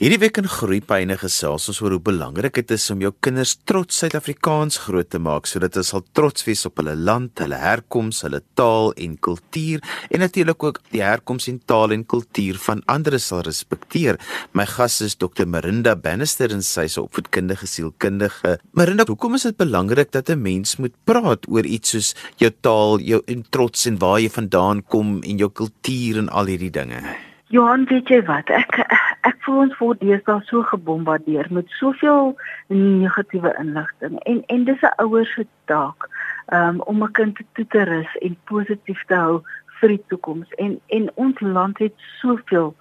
Hierdie week in Groepyne gesels ons oor hoe belangrik dit is om jou kinders trots Suid-Afrikaans groot te maak sodat hulle sal trots wees op hulle land, hulle herkoms, hulle taal en kultuur en natuurlik ook die herkoms en taal en kultuur van ander sal respekteer. My gas is Dr. Marinda Bannister en sy is 'n opvoedkundige sielkundige. Marinda, hoekom is dit belangrik dat 'n mens moet praat oor iets soos jou taal, jou en trots en waar jy vandaan kom en jou kultuur en al hierdie dinge? Johan, weet jy wat? Ek ek voel ons word deesdae so gebombardeer met soveel negatiewe inligting en en dis 'n ouers se taak um, om 'n kind te te rus en positief te hou vir die toekoms. En en ons land het soveel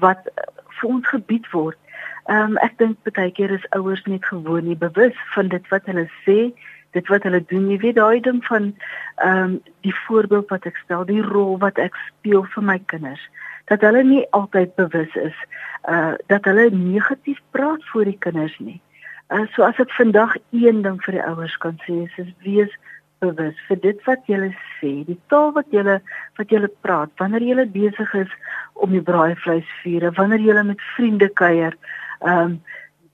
wat vir ons gebied word. Ehm um, ek dink baie keer is ouers net gewoon nie bewus van dit wat hulle sê, dit wat hulle doen. Jy weet daai ding van ehm um, die voorbeeld wat ek stel, die rol wat ek speel vir my kinders dat hulle nie altyd bewus is uh dat hulle negatief praat voor die kinders nie. Uh so as ek vandag een ding vir die ouers kan sê is, is wees bewus vir dit wat jy sê, die taal wat jy wat jy praat wanneer jy besig is om die braaivleis vier, wanneer jy met vriende kuier. Um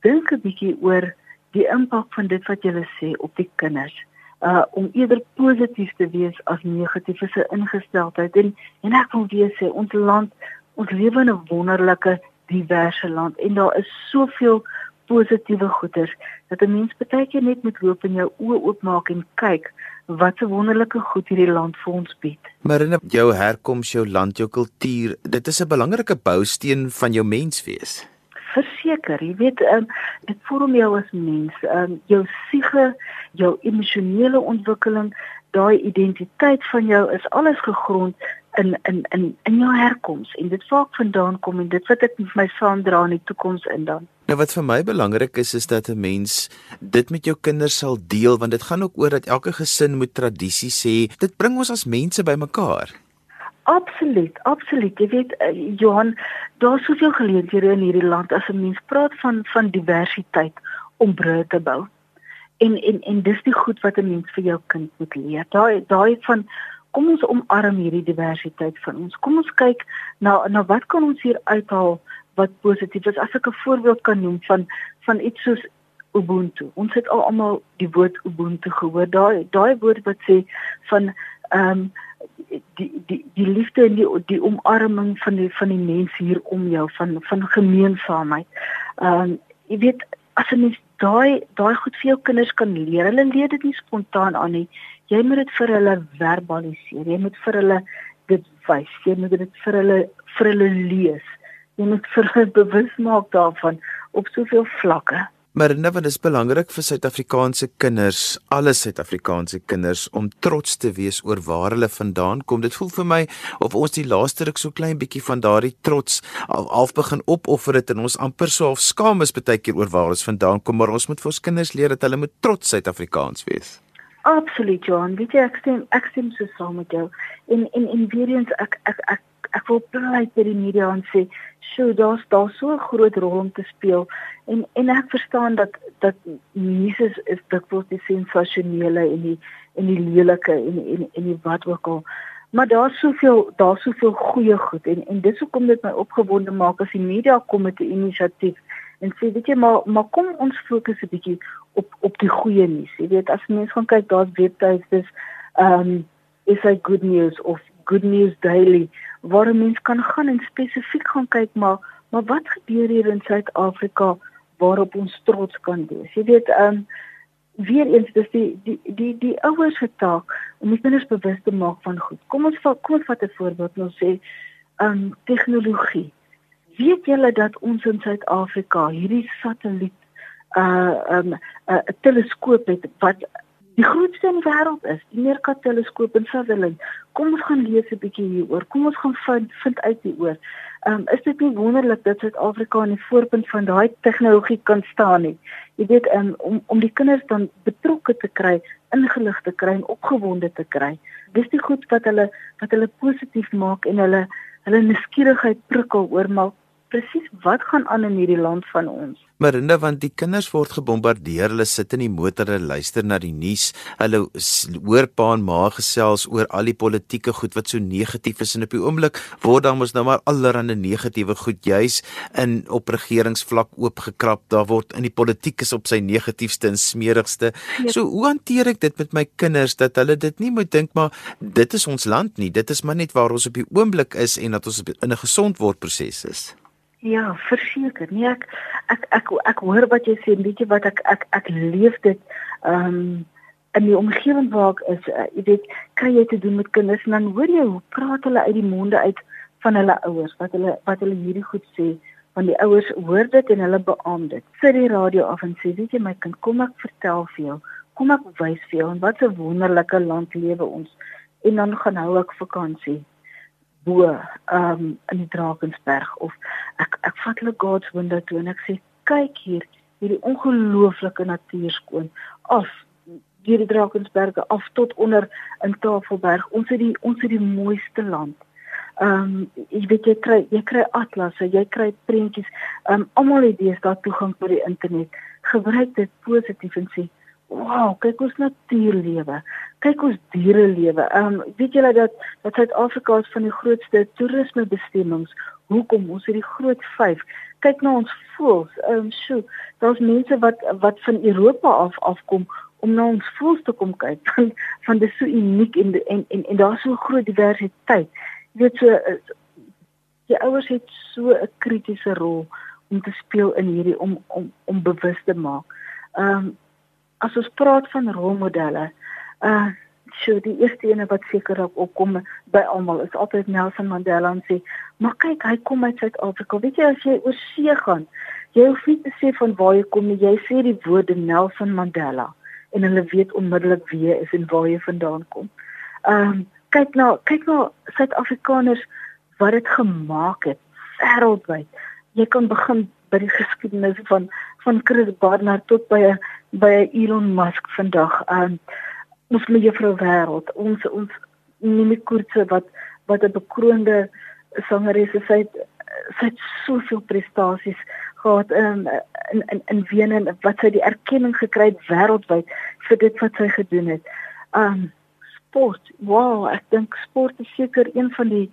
dink 'n bietjie oor die impak van dit wat jy sê op die kinders uh om eerder positief te wees as negatief is 'n ingesteldheid en en ek wil weer sê ons land ons lewe in 'n wonderlike diverse land en daar is soveel positiewe goeders dat 'n mens baie keer net moet loop en jou oë oopmaak en kyk wat 'n wonderlike goed hierdie land vir ons bied. Maar in jou herkoms, jou land, jou kultuur, dit is 'n belangrike bousteen van jou menswees verseker, jy weet, um, dit vorm jou as mens, um, jou siege, jou emosionele ontwikkeling, daai identiteit van jou is alles gegrond in in in in jou herkoms en dit vaak vandaan kom en dit wat ek met my saamdra in die toekoms in dan. Nou wat vir my belangrik is is dat 'n mens dit met jou kinders sal deel want dit gaan ook oor dat elke gesin moet tradisies hê. Dit bring ons as mense bymekaar. Absoluut, absoluut. Jy weet uh, Johan, daar's soveel geleenthede in hierdie land as 'n mens praat van van diversiteit om brûe te bou. En en en dis die goed wat 'n mens vir jou kind moet leer. Daai daai van kom ons omarm hierdie diversiteit van ons. Kom ons kyk na na wat kan ons hier uithaal wat positief is. As ek 'n voorbeeld kan noem van van iets soos Ubuntu. Ons het al almal die woord Ubuntu gehoor. Daai daai woord wat sê van ehm um, die die die liefde en die die omarming van die van die mense hier om jou van van gemeenskapheid. Ehm um, jy weet as 'n mens daai daai goed vir jou kinders kan leer, hulle leer dit nie spontaan aan nie. Jy moet dit vir hulle verbaliseer. Jy moet vir hulle dit wys. Jy moet dit vir hulle vir hulle lees. Jy moet vir hulle bewus maak daarvan op soveel vlakke. Maar nou is belangrik vir Suid-Afrikaanse kinders, alle Suid-Afrikaanse kinders om trots te wees oor waar hulle vandaan kom. Dit voel vir my of ons die laaste ruk so klein bietjie van daardie trots half begin opoffer dit en ons amper so half skaam is baie keer oor waar ons vandaan kom, maar ons moet vir ons kinders leer dat hulle moet trots Suid-Afrikaans wees. Absoluut, John. Weet jy ek stem ek stem so saam met jou. En en en weer eens ek ek ek ek wil bly by die media en sê, "Sjoe, daar's daar so 'n groot rol om te speel." En en ek verstaan dat dat Jesus is dikwels die sensasionele en die en die lelike en en en die wat ook al. Maar daar's soveel daar's soveel goeie goed en en dis hoekom dit my opgewonde maak as die media kom met 'n inisiatief en sê weet jy maar maar kom ons fokus 'n bietjie op op die goeie nuus. Jy weet as mense gaan kyk daar's webtuistes ehm um, is hy good news of good news daily waar mense kan gaan en spesifiek gaan kyk maar maar wat gebeur hier in Suid-Afrika waarop ons trots kan wees. Jy weet, ehm um, weer eens dis die die die die ouers se taak om die kinders bewus te maak van goed. Kom ons vat kom ons vat 'n voorbeeld nou sê ehm um, tegnologie. Weet julle dat ons in Suid-Afrika hierdie satelliet uh ehm um, 'n uh, teleskoop het wat die grootste in die wêreld is, die Meerkat teleskoop in Sutherland. Kom ons gaan lees 'n bietjie hieroor. Kom ons gaan vind vind uit hieroor. Ehm um, is dit nie wonderlik dat Suid-Afrika aan die voorpunt van daai tegnologie kan staan nie? Jy weet um, om om die kinders dan betrokke te kry, ingelig te kry en opgewonde te kry. Dis die goed wat hulle wat hulle positief maak en hulle hulle nuuskierigheid prikkel oor maar presies wat gaan aan in hierdie land van ons. Marinda want die kinders word gebombardeer, hulle sit in die motor, hulle luister na die nuus, hulle hoor pa en ma gesels oor al die politieke goed wat so negatief is en op die oomblik word dan mos nou maar allerlei negatiewe goed juis in op regeringsvlak oopgekrap. Daar word in die politiek is op sy negatiefste en smeerigste. Ja. So hoe hanteer ek dit met my kinders dat hulle dit nie moet dink maar dit is ons land nie. Dit is maar net waar ons op die oomblik is en dat ons in 'n gesond word proses is. Ja, verseker. Nee, ek ek ek ek hoor wat jy sê, weet jy wat ek ek ek leef dit ehm um, in die omgewing waar ek is. Uh, jy weet, kry jy te doen met kinders en dan hoor jy hoe praat hulle uit die monde uit van hulle ouers, wat hulle wat hulle hierdie goed sê, want die ouers hoor dit en hulle beamoen dit. Sit die radio af en sê, weet jy my kind, kom ek vertel vir jou, kom ek wys vir jou en wat 'n wonderlike land lewe ons. En dan gaan hou ek vakansie bo um in die Drakensberg of ek ek vat hulle God's window toe en ek sê kyk hier hierdie ongelooflike natuurskoon af hierdie Drakensberge af tot onder in Tafelberg. Ons het die ons het die mooiste land. Um jy weet jy kry jy kry atlasse jy kry prentjies. Um almal het deesdae toegang tot die internet. Gebruik dit positief en sê wow, kyk ons natuurlewe. Kyk ons dierelewe. Ehm um, weet julle dat dat Suid-Afrika is van die grootste toerismebestemmings. Hoekom? Ons het die groot 5. Kyk na ons voëls. Ehm um, sjoe, daar's mense wat wat van Europa af afkom om na ons voëls te kom kyk. Van van dis so uniek en en en, en daar's so groot diversiteit. Jy weet so eh, die ouers het so 'n kritiese rol om te speel in hierdie om om om bewus te maak. Ehm um, as ons praat van rolmodelle, uh so die eerste ene wat seker op opkom by almal is altyd Nelson Mandela en sê, "Maar kyk, hy kom uit Suid-Afrika. Weet jy as jy oor see gaan, jy hoef nie te sê van waar jy kom nie. Jy sê die woorde Nelson Mandela en hulle weet onmiddellik wie jy is en waar jy vandaan kom." Ehm um, kyk nou, kyk nou Suid-Afrikaners wat dit gemaak het wêreldwyd. Jy kan begin by die geskiedenis van van Chris Barnard tot by by Elon Musk vandag. Um ons mevrou wêreld, ons ons Nimi Kurtse wat wat 'n bekroonde sangeres is, sy het sy het soveel prestasies gehad um, in in in Wene wat sy die erkenning gekry het wêreldwyd vir dit wat sy gedoen het. Um sport. Wow, ek dink sport is seker een van die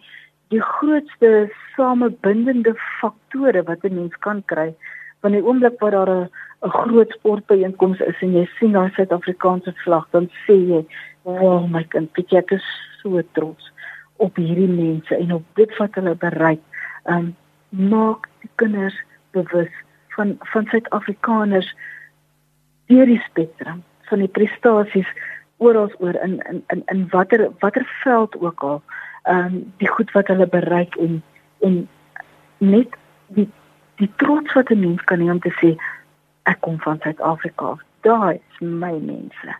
die grootste samebindende faktore wat 'n mens kan kry van die oomblik wat daar 'n 'n groot sportbyeenkoms is en jy sien daai Suid-Afrikaanse vlag dan sê jy, "O oh my kind, ek is so trots op hierdie mense en op dit wat hulle bereik." Um maak die kinders bewus van van Suid-Afrikaners deur die spektrum van die prestasies oral oor in in in in watter watter veld ook al ehm um, die goed wat hulle bereik en en net die die trots wat 'n mens kan hê om te sê ek kom van Suid-Afrika. Daai is my mense.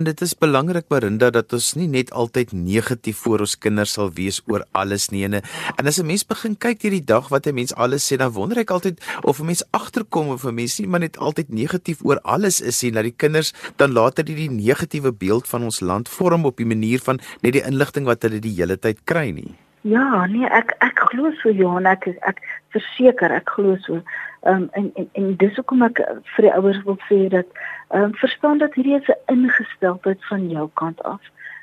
En dit is belangrik Marinda dat ons nie net altyd negatief voor ons kinders sal wees oor alles nie. En as 'n mens begin kyk hierdie dag wat 'n mens alles sê, dan wonder ek altyd of 'n mens agterkom of 'n mens nie maar net altyd negatief oor alles is nie, dat die kinders dan later die, die negatiewe beeld van ons land vorm op die manier van net die inligting wat hulle die hele tyd kry nie. Ja, nee, ek ek glo so Johan, ek ek verseker ek glo so. Ehm um, en en en dis hoekom ek vir die ouers wil sê dat ehm um, verstaan dat hierdie is 'n ingesteldheid van jou kant af.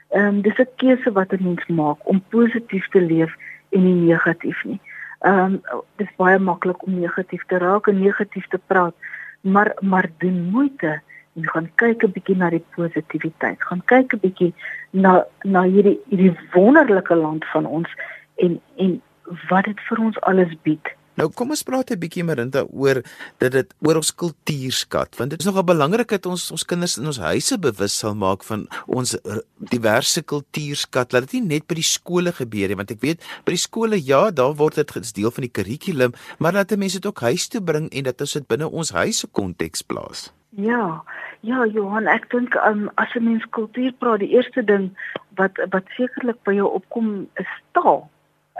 Ehm um, dis 'n keuse wat 'n mens maak om positief te leef en nie negatief nie. Ehm um, dis baie maklik om negatief te raak en negatief te praat, maar maar doen moeite en gaan kyk 'n bietjie na die positiwiteit. Gaan kyk 'n bietjie na na hierdie hierdie wonderlike land van ons en en wat dit vir ons alles bied. Nou kom ons praat 'n bietjie Marinda oor dat dit oor ons kultuurskat want dit is nogal belangrik dat ons ons kinders in ons huise bewus sal maak van ons diverse kultuurskat. Laat dit nie net by die skole gebeur nie want ek weet by die skole ja, daar word dit as deel van die kurrikulum, maar laat mense dit ook huis toe bring en dat ons dit binne ons huise konteks plaas. Ja. Ja, Johan, ek dink um, as 'n mens kultuur praat, die eerste ding wat wat sekerlik by jou opkom is taal.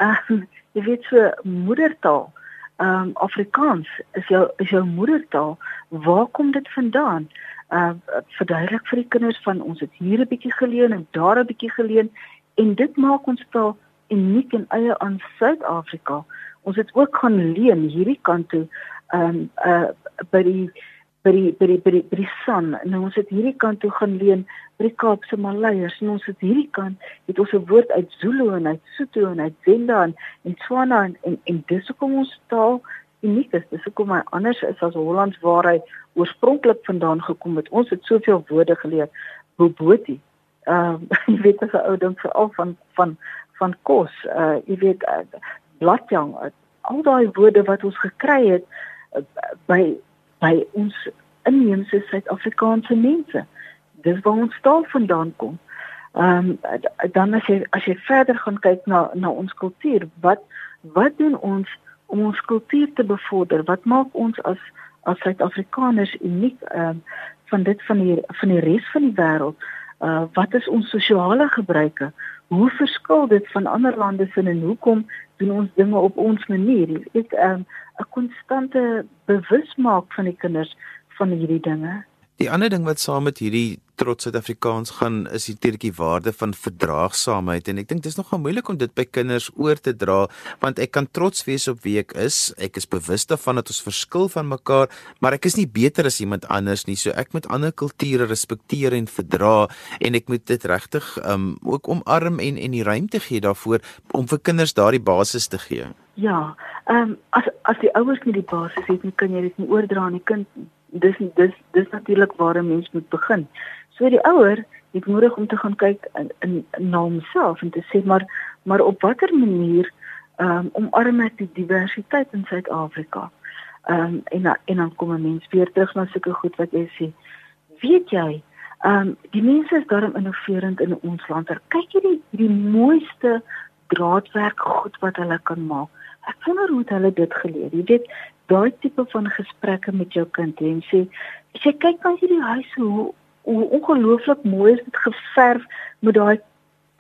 Ehm uh, jy weet so moedertaal. Ehm um, Afrikaans is jou is jou moedertaal. Waar kom dit vandaan? Ehm uh, verduidelik vir die kinders van ons het hier 'n bietjie geleen en daar 'n bietjie geleen en dit maak ons taal uniek en eie aan Suid-Afrika. Ons het ook gaan leen hierdie kant toe ehm um, uh by die by die by die by die, by die son en ons het hierdie kant toe gaan leen by die Kaapse Maleiers en ons het hierdie kant het ons 'n woord uit Zulu en uit Sotho en uit Venda en en Tswana en en, en dis hoekom ons taal uniek is. Dis hoekom hy anders is as Hollands waar hy oorspronklik vandaan gekom het. Ons het soveel woorde geleer. Boboti. Ehm uh, jy weet as 'n ou ding veral van van van kos. Uh jy weet uh, bladjang. Uh, al daai woorde wat ons gekry het uh, by by ons inheemse Suid-Afrikaanse mense. Dis waar ons taal vandaan kom. Ehm um, dan as jy as jy verder gaan kyk na na ons kultuur, wat wat doen ons om ons kultuur te bevorder? Wat maak ons as as Suid-Afrikaners uniek ehm um, van dit van die van die res van die wêreld? Uh wat is ons sosiale gebruike? Hoe verskil dit van ander lande se en hoekom doen ons dinge op ons manier? Ek ehm um, 'n konstante bewusmaak van die kinders van hierdie dinge. Die ander ding wat saam met hierdie trots Suid-Afrikaans gaan is die teertjie waarde van verdraagsaamheid en ek dink dis nogal moeilik om dit by kinders oor te dra want ek kan trots wees op wie ek is. Ek is bewus daarvan dat ons verskil van mekaar, maar ek is nie beter as iemand anders nie. So ek moet ander kulture respekteer en verdra en ek moet dit regtig um ook omarm en en die ruimte gee daarvoor om vir kinders daardie basis te gee. Ja, ehm um, as as die ouers nie die basis het nie, kan jy dit nie oordra aan die kind nie dis dis dis natuurlik waar 'n mens moet begin. So die ouer het nodig om te gaan kyk in, in na homself en te sê maar maar op watter manier ehm um, omarm ek die diversiteit in Suid-Afrika. Ehm um, en en dan kom 'n mens weer terug na sulke goed wat jy sê. Weet jy, ehm um, die mense is daarom innoverend in ons land. Kyk jy die die mooiste draadwerk goed wat hulle kan maak. Ek wonder hoe hulle dit geleer. Jy weet, daai tipe van gesprekke met jou kind en sê as jy kyk na hierdie huis hoe hoe ongelooflik mooi is dit geverf met daai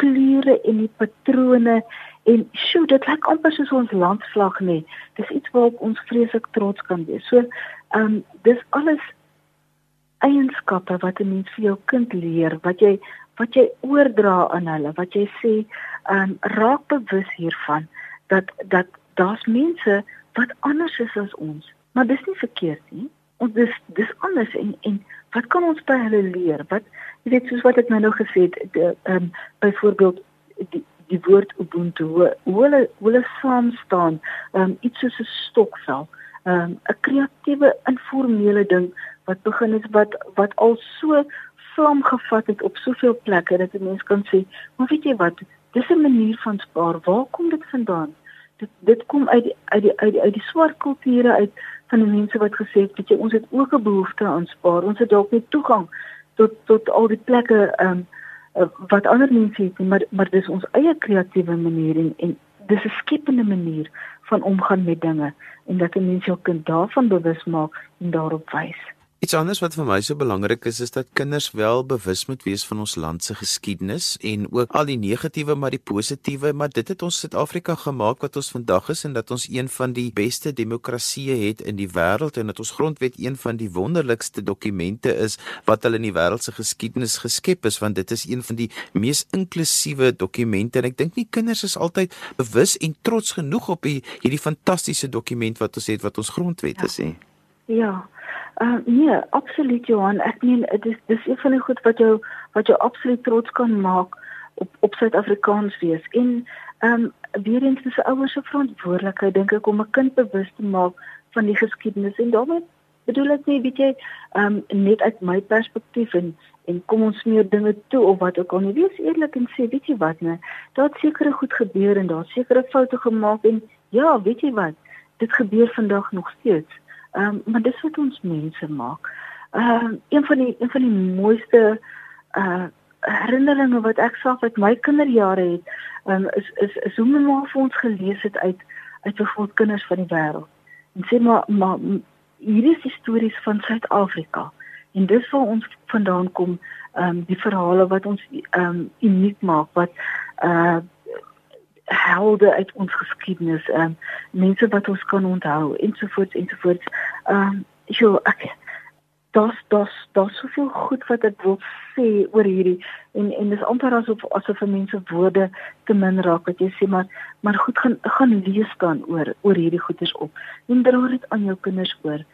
kleure en die patrone. En sjoe dit lyk amper soos ons landvlag nie dis iets waarop ons vreeslik trots kan wees. So ehm um, dis alles eienskappe wat 'n mens vir jou kind leer wat jy wat jy oordra aan hulle wat jy sê ehm um, raak bewus hiervan dat dat daar's mense wat anders is as ons. Maar dis nie verkeerd nie. Ons dis dis anders en en wat kan ons by hulle leer? Wat jy weet soos wat ek nou nou gesê het, ehm um, byvoorbeeld die die woord ubuntu hoe hulle hoe hulle saam staan, ehm um, iets soos 'n stokvel, ehm um, 'n kreatiewe informele ding wat begin is wat wat al so vlam gevat het op soveel plekke dat 'n mens kan sê, maar weet jy wat, dis 'n manier van spaar. Waar kom dit vandaan? Dit dit kom uit die, uit die uit die uit die swart kulture uit van die mense wat gesê het dat jy ons het ook 'n behoefte aan spaar. Ons het dalk nie toegang tot tot al die plekke ehm um, wat ander mense het nie, maar maar dis ons eie kreatiewe manier en, en dis 'n skepende manier van omgaan met dinge en dat 'n mens jou kind daarvan bewus maak en daarop wys. Iets anders wat vir my so belangrik is is dat kinders wel bewus moet wees van ons land se geskiedenis en ook al die negatiewe maar die positiewe maar dit het ons Suid-Afrika gemaak wat ons vandag is en dat ons een van die beste demokratieë het in die wêreld en dat ons grondwet een van die wonderlikste dokumente is wat hulle in die wêreld se geskiedenis geskep is want dit is een van die mees inklusiewe dokumente en ek dink nie kinders is altyd bewus en trots genoeg op die, hierdie fantastiese dokument wat ons het wat ons grondwet is ja. Ja. Uh nee, absoluut Johan. Ek meen dit is dis een van die goed wat jou wat jou absoluut trots kan maak op op Suid-Afrikaans wees. En ehm um, weer eens dis 'n ouers se verantwoordelikheid dink ek om 'n kind bewus te maak van die geskiedenis en daarmee bedoel ek nie weet jy ehm um, net uit my perspektief en en kom ons meer dinge toe of wat ook al nie. Wees eerlik en sê weet jy wat nee, daar het sekere goed gebeur en daar sekere foute gemaak en ja, weet jy wat, dit gebeur vandag nog steeds. Ehm um, maar dis wat ons mense maak. Ehm uh, een van die een van die mooiste uh herinneringe wat ek self uit my kinderjare het, ehm um, is is is hoe my ma vir ons gelees het uit uit byvoorbeeld kinders van die wêreld. En sê maar maar hierdie is stories van Suid-Afrika. En dis waar ons vandaan kom, ehm um, die verhale wat ons ehm um, uniek maak wat uh helde uit ons geskiedenis, ehm um, mense wat ons kan onthou ensovoorts ensovoorts. Ehm um, so ek daar's daar's daar's soveel goed wat ek wil sê oor hierdie en en dis amper asof asof mense woorde te min raak wat jy sê maar maar goed gaan gaan lees dan oor oor hierdie goeders op en dra dit aan jou kinders oor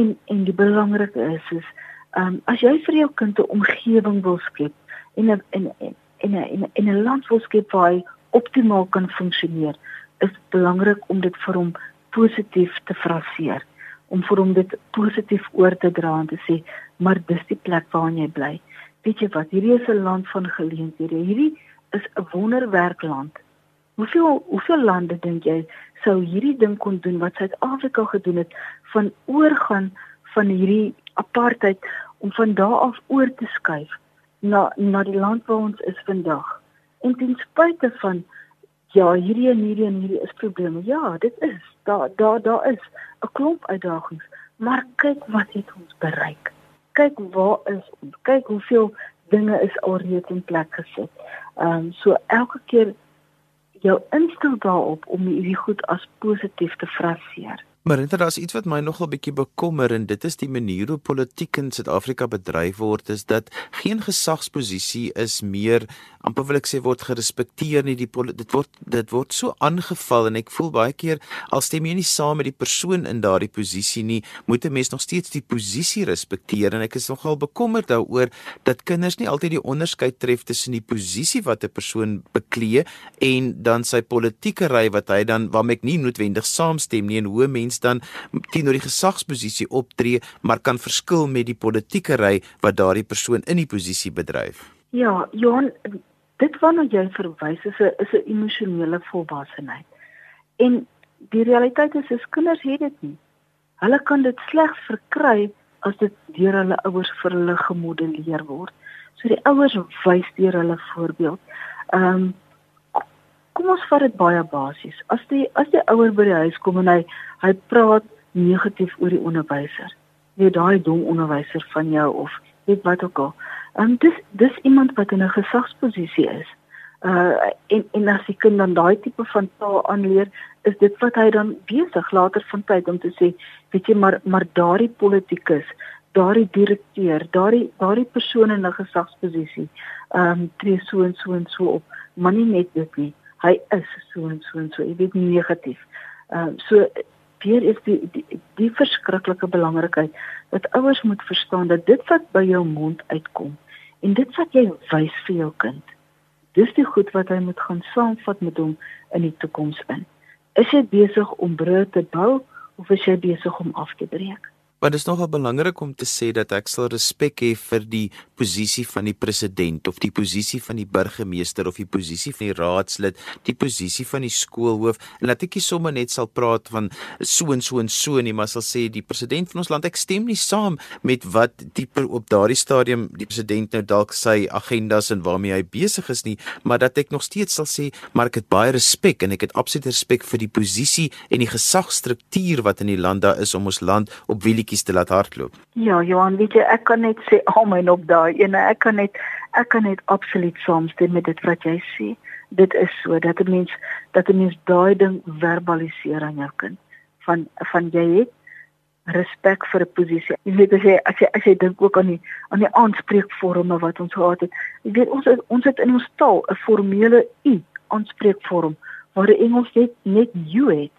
en en die belangrike is is um, as jy vir jou kind 'n omgewing wil skep en 'n en en en 'n en 'n land wil skep waar hy optimaal kan funksioneer is belangrik om dit vir hom positief te fraseer om vir hom dit positief oor te dra en te sê, maar dis die plek waar jy bly. Weet jy wat? Hierdie is 'n land van geleenthede. Hierdie is 'n wonderwerkland. Hoeveel hoeveel lande dink jy sou hierdie ding kon doen wat Suid-Afrika gedoen het van oorgaan van hierdie apartheid om van daar af oor te skuif na na die land waar ons is vandag. En ten spyte van ja, hierdie en hierdie en hierdie is probleme. Ja, dit is. Daar daar daar is 'n klomp uitdagings, maar kyk wat het ons bereik. Kyk waar is ons? Kyk hoeveel dinge is alreeds in plek gesit. Ehm um, so elke keer jou instel daarop om hierdie goed as positief te fraseer. Maar inderdaad daar's iets wat my nogal bietjie bekommer en dit is die manier hoe politiek in Suid-Afrika bedryf word is dat geen gesagsposisie is meer amper wil ek sê word gerespekteer nie. Die dit word dit word so aangeval en ek voel baie keer al stem jy nie saam met die persoon in daardie posisie nie moet 'n mens nog steeds die posisie respekteer. En ek is nogal bekommerd daaroor dat kinders nie altyd die onderskeid tref tussen die posisie wat 'n persoon beklee en dan sy politieke ry wat hy dan waarmee ek nie noodwendig saamstem nie en hoe mense dan teenoor die gesagsposisie optree, maar kan verskil met die politieke ry wat daardie persoon in die posisie bedryf. Ja, Johan, dit waarna jy verwys is 'n is 'n emosionele volwassenheid. En die realiteit is is kinders het dit nie. Hulle kan dit slegs verkry as dit deur hulle ouers vir hulle gemodelleer word. So die ouers wys deur hulle voorbeeld. Ehm um, kom ons vat dit baie basies. As die as die ouer by die huis kom en hy hy praat negatief oor die onderwyser. Jy daai dom onderwyser van jou of weet wat ook al. En dis dis iemand wat in 'n gesagsposisie is. Uh en en as die kind dan daai tipe van taal aanleer, is dit wat hy dan besig later van tyd om te sê, weet jy maar maar daardie politikus, daardie direkteur, daardie daardie persoon in 'n gesagsposisie, ehm um, tree so en so en so op, maar nie net dit nie hy is so en so en so, jy weet negatief. Ehm uh, so hier is die die, die verskriklike belangrikheid dat ouers moet verstaan dat dit wat by jou mond uitkom en dit wat jy wys vir jou kind, dis die goed wat hy moet gaan saamvat met hom in die toekoms in. Is jy besig om brûe te bou of is jy besig om af te breek? Maar dit is nogal belangrik om te sê dat ek sal respek hê vir die posisie van die president of die posisie van die burgemeester of die posisie van die raadslid, die posisie van die skoolhoof. En laat ek nie sommer net sal praat van so en so en so nie, maar sal sê die president van ons land ek stem nie saam met wat dieper op daardie stadium die president nou dalk sy agendas en waarmee hy besig is nie, maar dat ek nog steeds sal sê maar ek het baie respek en ek het absoluut respek vir die posisie en die gesagstruktuur wat in die land daar is om ons land op wie bietjies te laat hardloop. Ja, Johan, weet jy, ek kan net sê amen op daai ene. Ek kan net ek kan net absoluut saamstem met dit wat jy sê. Dit is so dat 'n mens dat 'n mens daai ding verbaliseer aan jou kind van van jy het respek vir 'n posisie. Jy weet as jy as jy as jy dink ook aan die aan die aanspreekvorme wat ons gehad het. Jy weet ons het, ons het in ons taal 'n formele u aanspreekvorm waar die Engels net net you het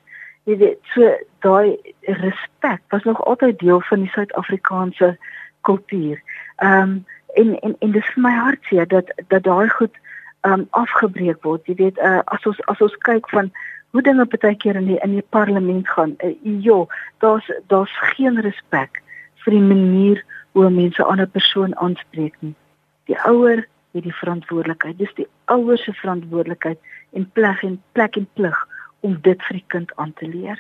jy weet so daai respek was nog altyd deel van die Suid-Afrikaanse kultuur. Ehm um, en en en dis vir my hartseer dat dat daai goed ehm um, afgebreek word. Jy weet uh, as ons as ons kyk van hoe dinge baie keer in die in die parlement gaan. Uh, jo, daar's daar's geen respek vir die manier hoe mense 'n ander persoon aanspreek nie. Die ouer het die verantwoordelikheid. Dis die ouers se verantwoordelikheid en plek en plek en plig om dit vir die kind aan te leer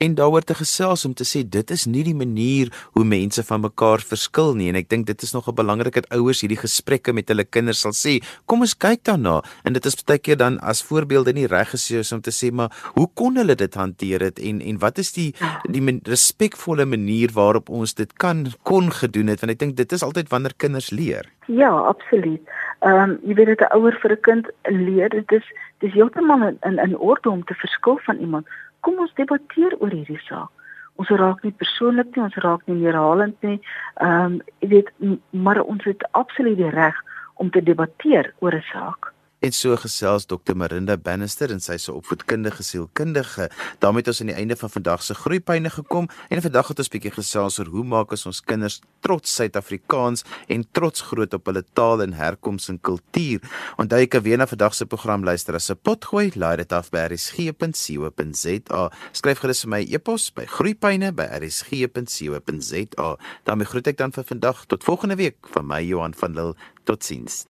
en daaroor te gesels om te sê dit is nie die manier hoe mense van mekaar verskil nie. En ek dink dit is nog 'n belangrik dat ouers hierdie gesprekke met hulle kinders sal sê. Kom ons kyk daarna. En dit is baie keer dan as voorbeelde nie reg gesien om te sê maar hoe kon hulle dit hanteer het? En en wat is die die respekvolle manier waarop ons dit kan kon gedoen het? Want ek dink dit is altyd wanneer kinders leer. Ja absoluut. Ehm um, jy weet dat 'n ouer vir 'n kind leer dit is dis heeltemal in in orde om te verskil van iemand kom ons debatteer oor hierdie saak. Ons raak nie persoonlik nie, ons raak nie neerhalend nie. Ehm um, jy weet maar ons het absoluut die reg om te debatteer oor 'n saak. En so gesels Dr Marinda Bannister en sy se opvoedkundige sielkundige. daarmee het ons aan die einde van vandag se groeipyne gekom en vandag het ons 'n bietjie gesels oor hoe maak ons kinders trots Suid-Afrikaans en trots groot op hulle taal en herkoms en kultuur. Onthou jy kan weer na vandag se program luister as 'n potgooi, laai dit af by rsg.co.za. Skryf gerus vir my e-pos by groeipyne@rsg.co.za. daarmee groet ek dan vir vandag tot volgende week van my Johan van Lille. Totsiens.